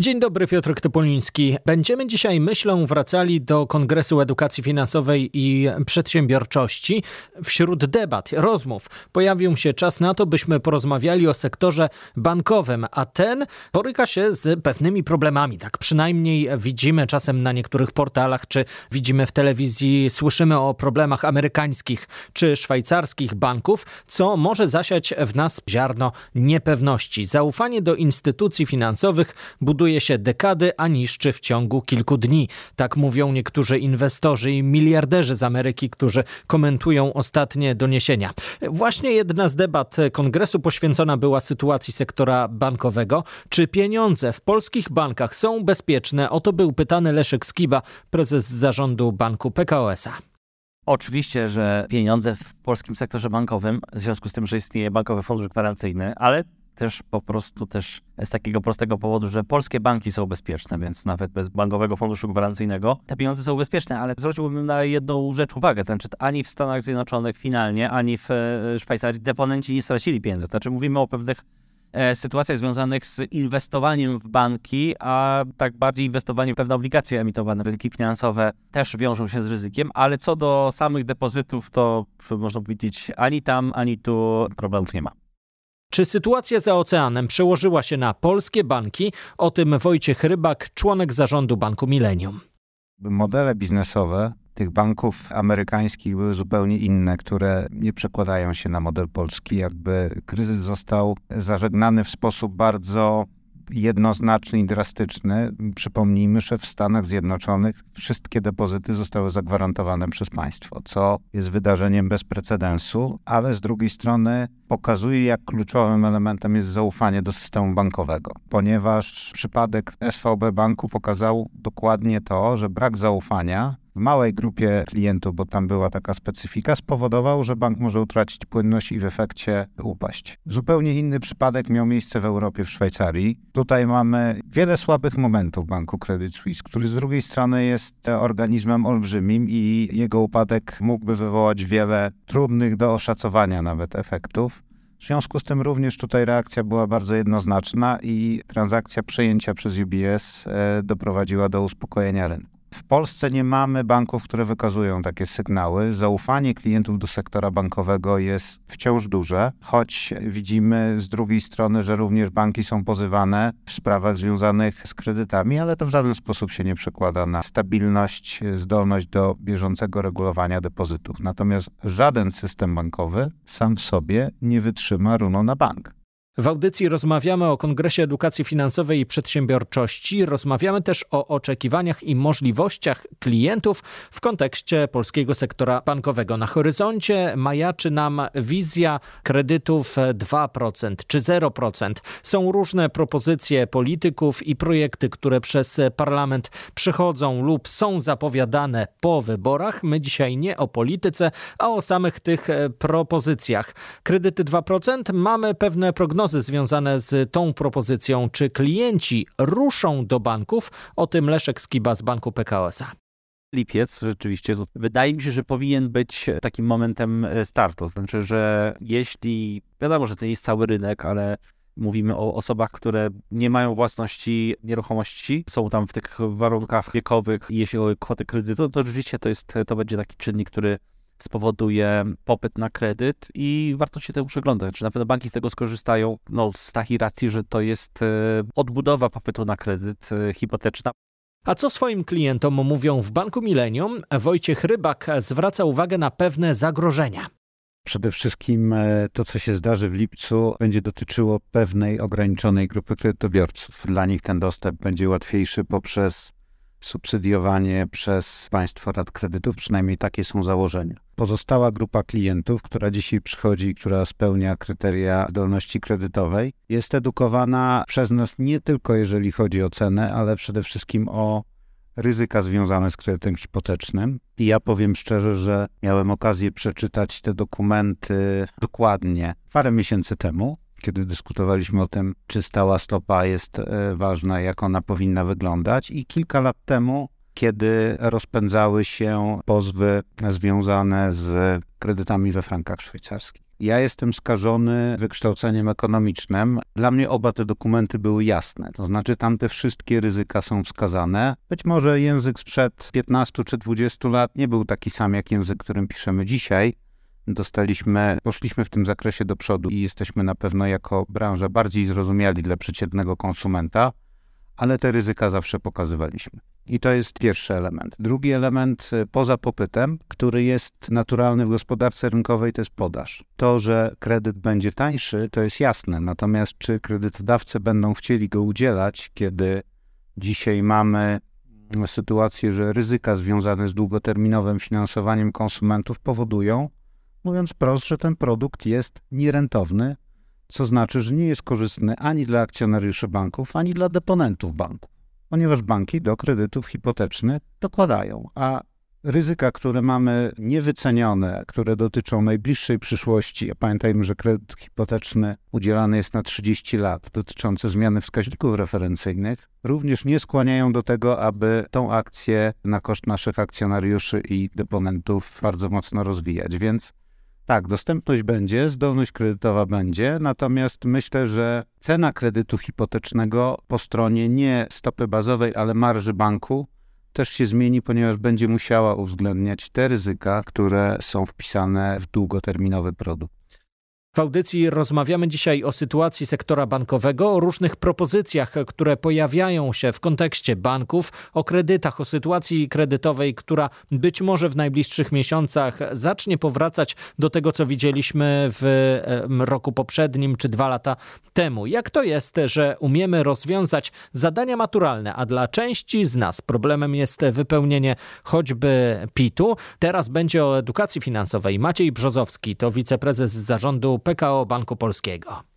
Dzień dobry, Piotr Topoliński. Będziemy dzisiaj myślą wracali do Kongresu Edukacji Finansowej i Przedsiębiorczości. Wśród debat, rozmów pojawił się czas na to, byśmy porozmawiali o sektorze bankowym, a ten boryka się z pewnymi problemami. Tak przynajmniej widzimy czasem na niektórych portalach, czy widzimy w telewizji, słyszymy o problemach amerykańskich czy szwajcarskich banków, co może zasiać w nas ziarno niepewności. Zaufanie do instytucji finansowych buduje buduje się dekady, a niszczy w ciągu kilku dni. Tak mówią niektórzy inwestorzy i miliarderzy z Ameryki, którzy komentują ostatnie doniesienia. Właśnie jedna z debat kongresu poświęcona była sytuacji sektora bankowego. Czy pieniądze w polskich bankach są bezpieczne? O to był pytany Leszek Skiba, prezes zarządu banku PKO SA. Oczywiście, że pieniądze w polskim sektorze bankowym, w związku z tym, że istnieje bankowy fundusz gwarancyjny, ale też po prostu też z takiego prostego powodu, że polskie banki są bezpieczne, więc nawet bez bankowego funduszu gwarancyjnego te pieniądze są bezpieczne, ale zwróciłbym na jedną rzecz uwagę, ten, czy ani w Stanach Zjednoczonych finalnie, ani w e, Szwajcarii deponenci nie stracili pieniędzy. Znaczy mówimy o pewnych e, sytuacjach związanych z inwestowaniem w banki, a tak bardziej inwestowanie w pewne obligacje emitowane, rynki finansowe też wiążą się z ryzykiem, ale co do samych depozytów, to można powiedzieć ani tam, ani tu problemów nie ma. Czy sytuacja za oceanem przełożyła się na polskie banki? O tym Wojciech Rybak, członek zarządu Banku Millennium. Modele biznesowe tych banków amerykańskich były zupełnie inne, które nie przekładają się na model polski. Jakby kryzys został zażegnany w sposób bardzo jednoznaczny i drastyczny. Przypomnijmy, że w Stanach Zjednoczonych wszystkie depozyty zostały zagwarantowane przez państwo, co jest wydarzeniem bez precedensu, ale z drugiej strony pokazuje, jak kluczowym elementem jest zaufanie do systemu bankowego, ponieważ przypadek SVB Banku pokazał dokładnie to, że brak zaufania w małej grupie klientów, bo tam była taka specyfika, spowodował, że bank może utracić płynność i w efekcie upaść. Zupełnie inny przypadek miał miejsce w Europie, w Szwajcarii. Tutaj mamy wiele słabych momentów banku Credit Suisse, który z drugiej strony jest organizmem olbrzymim i jego upadek mógłby wywołać wiele trudnych do oszacowania nawet efektów. W związku z tym również tutaj reakcja była bardzo jednoznaczna i transakcja przejęcia przez UBS e, doprowadziła do uspokojenia rynku. W Polsce nie mamy banków, które wykazują takie sygnały. Zaufanie klientów do sektora bankowego jest wciąż duże, choć widzimy z drugiej strony, że również banki są pozywane w sprawach związanych z kredytami, ale to w żaden sposób się nie przekłada na stabilność, zdolność do bieżącego regulowania depozytów. Natomiast żaden system bankowy sam w sobie nie wytrzyma runą na bank. W audycji rozmawiamy o Kongresie Edukacji Finansowej i Przedsiębiorczości. Rozmawiamy też o oczekiwaniach i możliwościach klientów w kontekście polskiego sektora bankowego. Na horyzoncie majaczy nam wizja kredytów 2% czy 0%. Są różne propozycje polityków i projekty, które przez parlament przechodzą lub są zapowiadane po wyborach. My dzisiaj nie o polityce, a o samych tych propozycjach. Kredyty 2% mamy pewne prognozy prognozy związane z tą propozycją. Czy klienci ruszą do banków? O tym Leszek Skiba z Banku PKO SA lipiec rzeczywiście, wydaje mi się, że powinien być takim momentem startu. Znaczy, że jeśli, wiadomo, że to nie jest cały rynek, ale mówimy o osobach, które nie mają własności nieruchomości, są tam w tych warunkach wiekowych, jeśli chodzi o kwotę kredytu, to rzeczywiście to, jest, to będzie taki czynnik, który spowoduje popyt na kredyt i warto się temu przyglądać. Czy na pewno banki z tego skorzystają? No, z takiej racji, że to jest e, odbudowa popytu na kredyt e, hipoteczna. A co swoim klientom mówią w Banku Millennium? Wojciech Rybak zwraca uwagę na pewne zagrożenia. Przede wszystkim e, to, co się zdarzy w lipcu, będzie dotyczyło pewnej ograniczonej grupy kredytobiorców. Dla nich ten dostęp będzie łatwiejszy poprzez subsydiowanie przez państwo rad kredytów, przynajmniej takie są założenia. Pozostała grupa klientów, która dzisiaj przychodzi, która spełnia kryteria zdolności kredytowej, jest edukowana przez nas nie tylko jeżeli chodzi o cenę, ale przede wszystkim o ryzyka związane z kredytem hipotecznym. I ja powiem szczerze, że miałem okazję przeczytać te dokumenty dokładnie parę miesięcy temu kiedy dyskutowaliśmy o tym, czy stała stopa jest e, ważna, jak ona powinna wyglądać. I kilka lat temu kiedy rozpędzały się pozwy związane z kredytami we frankach szwajcarskich. Ja jestem skażony wykształceniem ekonomicznym. Dla mnie oba te dokumenty były jasne. To znaczy, tam te wszystkie ryzyka są wskazane. Być może język sprzed 15 czy 20 lat nie był taki sam jak język, którym piszemy dzisiaj. Dostaliśmy, poszliśmy w tym zakresie do przodu i jesteśmy na pewno jako branża bardziej zrozumiali dla przeciętnego konsumenta, ale te ryzyka zawsze pokazywaliśmy. I to jest pierwszy element. Drugi element y, poza popytem, który jest naturalny w gospodarce rynkowej, to jest podaż. To, że kredyt będzie tańszy, to jest jasne. Natomiast czy kredytodawcy będą chcieli go udzielać, kiedy dzisiaj mamy sytuację, że ryzyka związane z długoterminowym finansowaniem konsumentów powodują, mówiąc prosto, że ten produkt jest nierentowny, co znaczy, że nie jest korzystny ani dla akcjonariuszy banków, ani dla deponentów banków ponieważ banki do kredytów hipotecznych dokładają, a ryzyka, które mamy niewycenione, które dotyczą najbliższej przyszłości, a pamiętajmy, że kredyt hipoteczny udzielany jest na 30 lat, dotyczące zmiany wskaźników referencyjnych, również nie skłaniają do tego, aby tą akcję na koszt naszych akcjonariuszy i deponentów bardzo mocno rozwijać. Więc tak, dostępność będzie, zdolność kredytowa będzie, natomiast myślę, że cena kredytu hipotecznego po stronie nie stopy bazowej, ale marży banku też się zmieni, ponieważ będzie musiała uwzględniać te ryzyka, które są wpisane w długoterminowy produkt. W audycji rozmawiamy dzisiaj o sytuacji sektora bankowego, o różnych propozycjach, które pojawiają się w kontekście banków, o kredytach, o sytuacji kredytowej, która być może w najbliższych miesiącach zacznie powracać do tego, co widzieliśmy w roku poprzednim czy dwa lata temu. Jak to jest, że umiemy rozwiązać zadania maturalne, a dla części z nas problemem jest wypełnienie choćby PIT-u? Teraz będzie o edukacji finansowej. Maciej Brzozowski to wiceprezes zarządu PKO Banku Polskiego.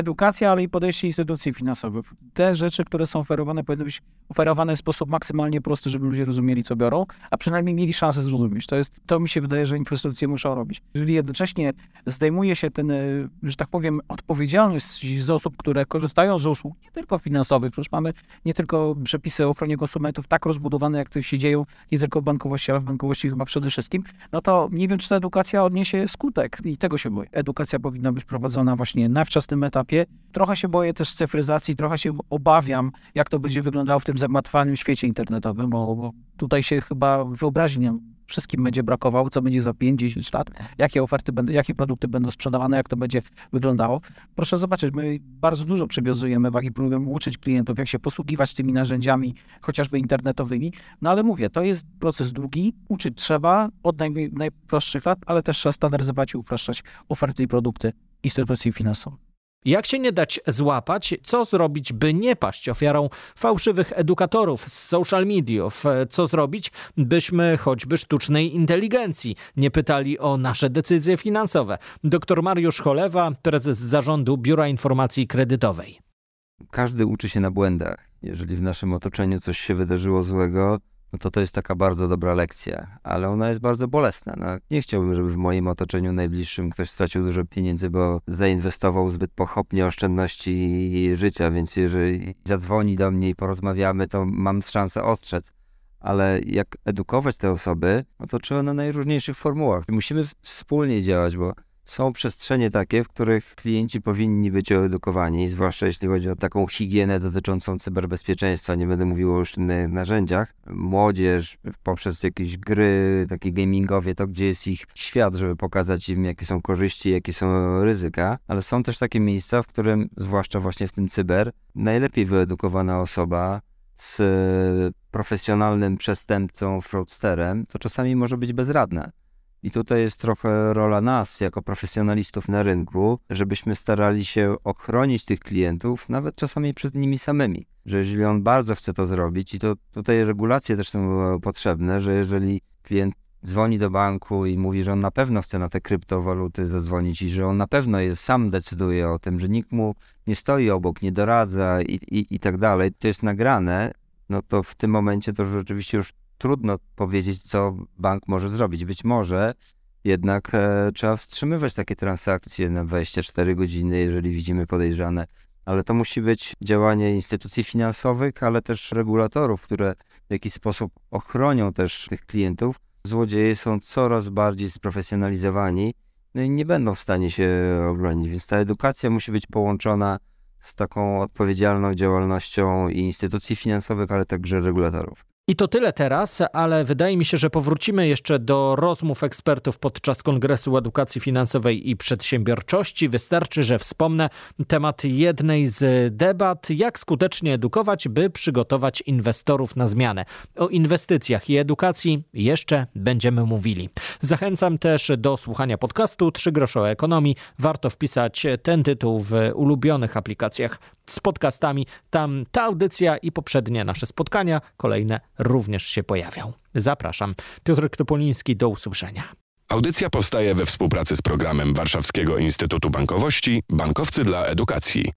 Edukacja, ale i podejście instytucji finansowych. Te rzeczy, które są oferowane, powinny być oferowane w sposób maksymalnie prosty, żeby ludzie rozumieli, co biorą, a przynajmniej mieli szansę zrozumieć. To, jest, to mi się wydaje, że instytucje muszą robić. Jeżeli jednocześnie zdejmuje się ten, e, że tak powiem, odpowiedzialność z osób, które korzystają z usług, nie tylko finansowych, przecież mamy nie tylko przepisy o ochronie konsumentów tak rozbudowane, jak to się dzieją, nie tylko w bankowości, ale w bankowości chyba przede wszystkim, no to nie wiem, czy ta edukacja odniesie skutek i tego się boję. Edukacja powinna być prowadzona właśnie na wczesnym etapie. Trochę się boję też cyfryzacji, trochę się obawiam, jak to będzie wyglądało w tym zagmatwanym świecie internetowym, bo, bo tutaj się chyba wyobraźni wszystkim będzie brakowało, co będzie za 5-10 lat, jakie oferty będą, jakie produkty będą sprzedawane, jak to będzie wyglądało. Proszę zobaczyć, my bardzo dużo przywiązujemy wagi, próbujemy uczyć klientów, jak się posługiwać tymi narzędziami, chociażby internetowymi, no ale mówię, to jest proces długi, uczyć trzeba od naj, najprostszych lat, ale też trzeba standaryzować i upraszczać oferty i produkty instytucji finansowych. Jak się nie dać złapać? Co zrobić, by nie paść ofiarą fałszywych edukatorów z social mediów? Co zrobić, byśmy choćby sztucznej inteligencji nie pytali o nasze decyzje finansowe? Dr Mariusz Cholewa, prezes zarządu Biura Informacji Kredytowej. Każdy uczy się na błędach. Jeżeli w naszym otoczeniu coś się wydarzyło złego, no to to jest taka bardzo dobra lekcja, ale ona jest bardzo bolesna. No, nie chciałbym, żeby w moim otoczeniu najbliższym ktoś stracił dużo pieniędzy, bo zainwestował zbyt pochopnie oszczędności życia, więc jeżeli zadzwoni do mnie i porozmawiamy, to mam szansę ostrzec. Ale jak edukować te osoby, no to trzeba na najróżniejszych formułach. Musimy wspólnie działać, bo są przestrzenie takie, w których klienci powinni być edukowani, zwłaszcza jeśli chodzi o taką higienę dotyczącą cyberbezpieczeństwa. Nie będę mówił o już innych narzędziach. Młodzież poprzez jakieś gry, takie gamingowie, to gdzie jest ich świat, żeby pokazać im, jakie są korzyści, jakie są ryzyka. Ale są też takie miejsca, w którym, zwłaszcza właśnie w tym cyber, najlepiej wyedukowana osoba z profesjonalnym przestępcą, fraudsterem, to czasami może być bezradna. I tutaj jest trochę rola nas, jako profesjonalistów na rynku, żebyśmy starali się ochronić tych klientów, nawet czasami przed nimi samymi. Że jeżeli on bardzo chce to zrobić, i to tutaj regulacje też są potrzebne, że jeżeli klient dzwoni do banku i mówi, że on na pewno chce na te kryptowaluty zadzwonić i że on na pewno jest, sam decyduje o tym, że nikt mu nie stoi obok, nie doradza i, i, i tak dalej, to jest nagrane, no to w tym momencie to rzeczywiście już trudno powiedzieć, co bank może zrobić. Być może jednak e, trzeba wstrzymywać takie transakcje na 24 godziny, jeżeli widzimy podejrzane ale to musi być działanie instytucji finansowych, ale też regulatorów, które w jakiś sposób ochronią też tych klientów. Złodzieje są coraz bardziej sprofesjonalizowani no i nie będą w stanie się obronić, więc ta edukacja musi być połączona z taką odpowiedzialną działalnością i instytucji finansowych, ale także regulatorów. I to tyle teraz, ale wydaje mi się, że powrócimy jeszcze do rozmów ekspertów podczas Kongresu Edukacji Finansowej i Przedsiębiorczości. Wystarczy, że wspomnę temat jednej z debat, jak skutecznie edukować, by przygotować inwestorów na zmianę. O inwestycjach i edukacji jeszcze będziemy mówili. Zachęcam też do słuchania podcastu Trzy grosze o ekonomii. Warto wpisać ten tytuł w ulubionych aplikacjach z podcastami. Tam ta audycja i poprzednie nasze spotkania, kolejne również się pojawią. Zapraszam. Piotr Topoliński, do usłyszenia. Audycja powstaje we współpracy z programem Warszawskiego Instytutu Bankowości Bankowcy dla Edukacji.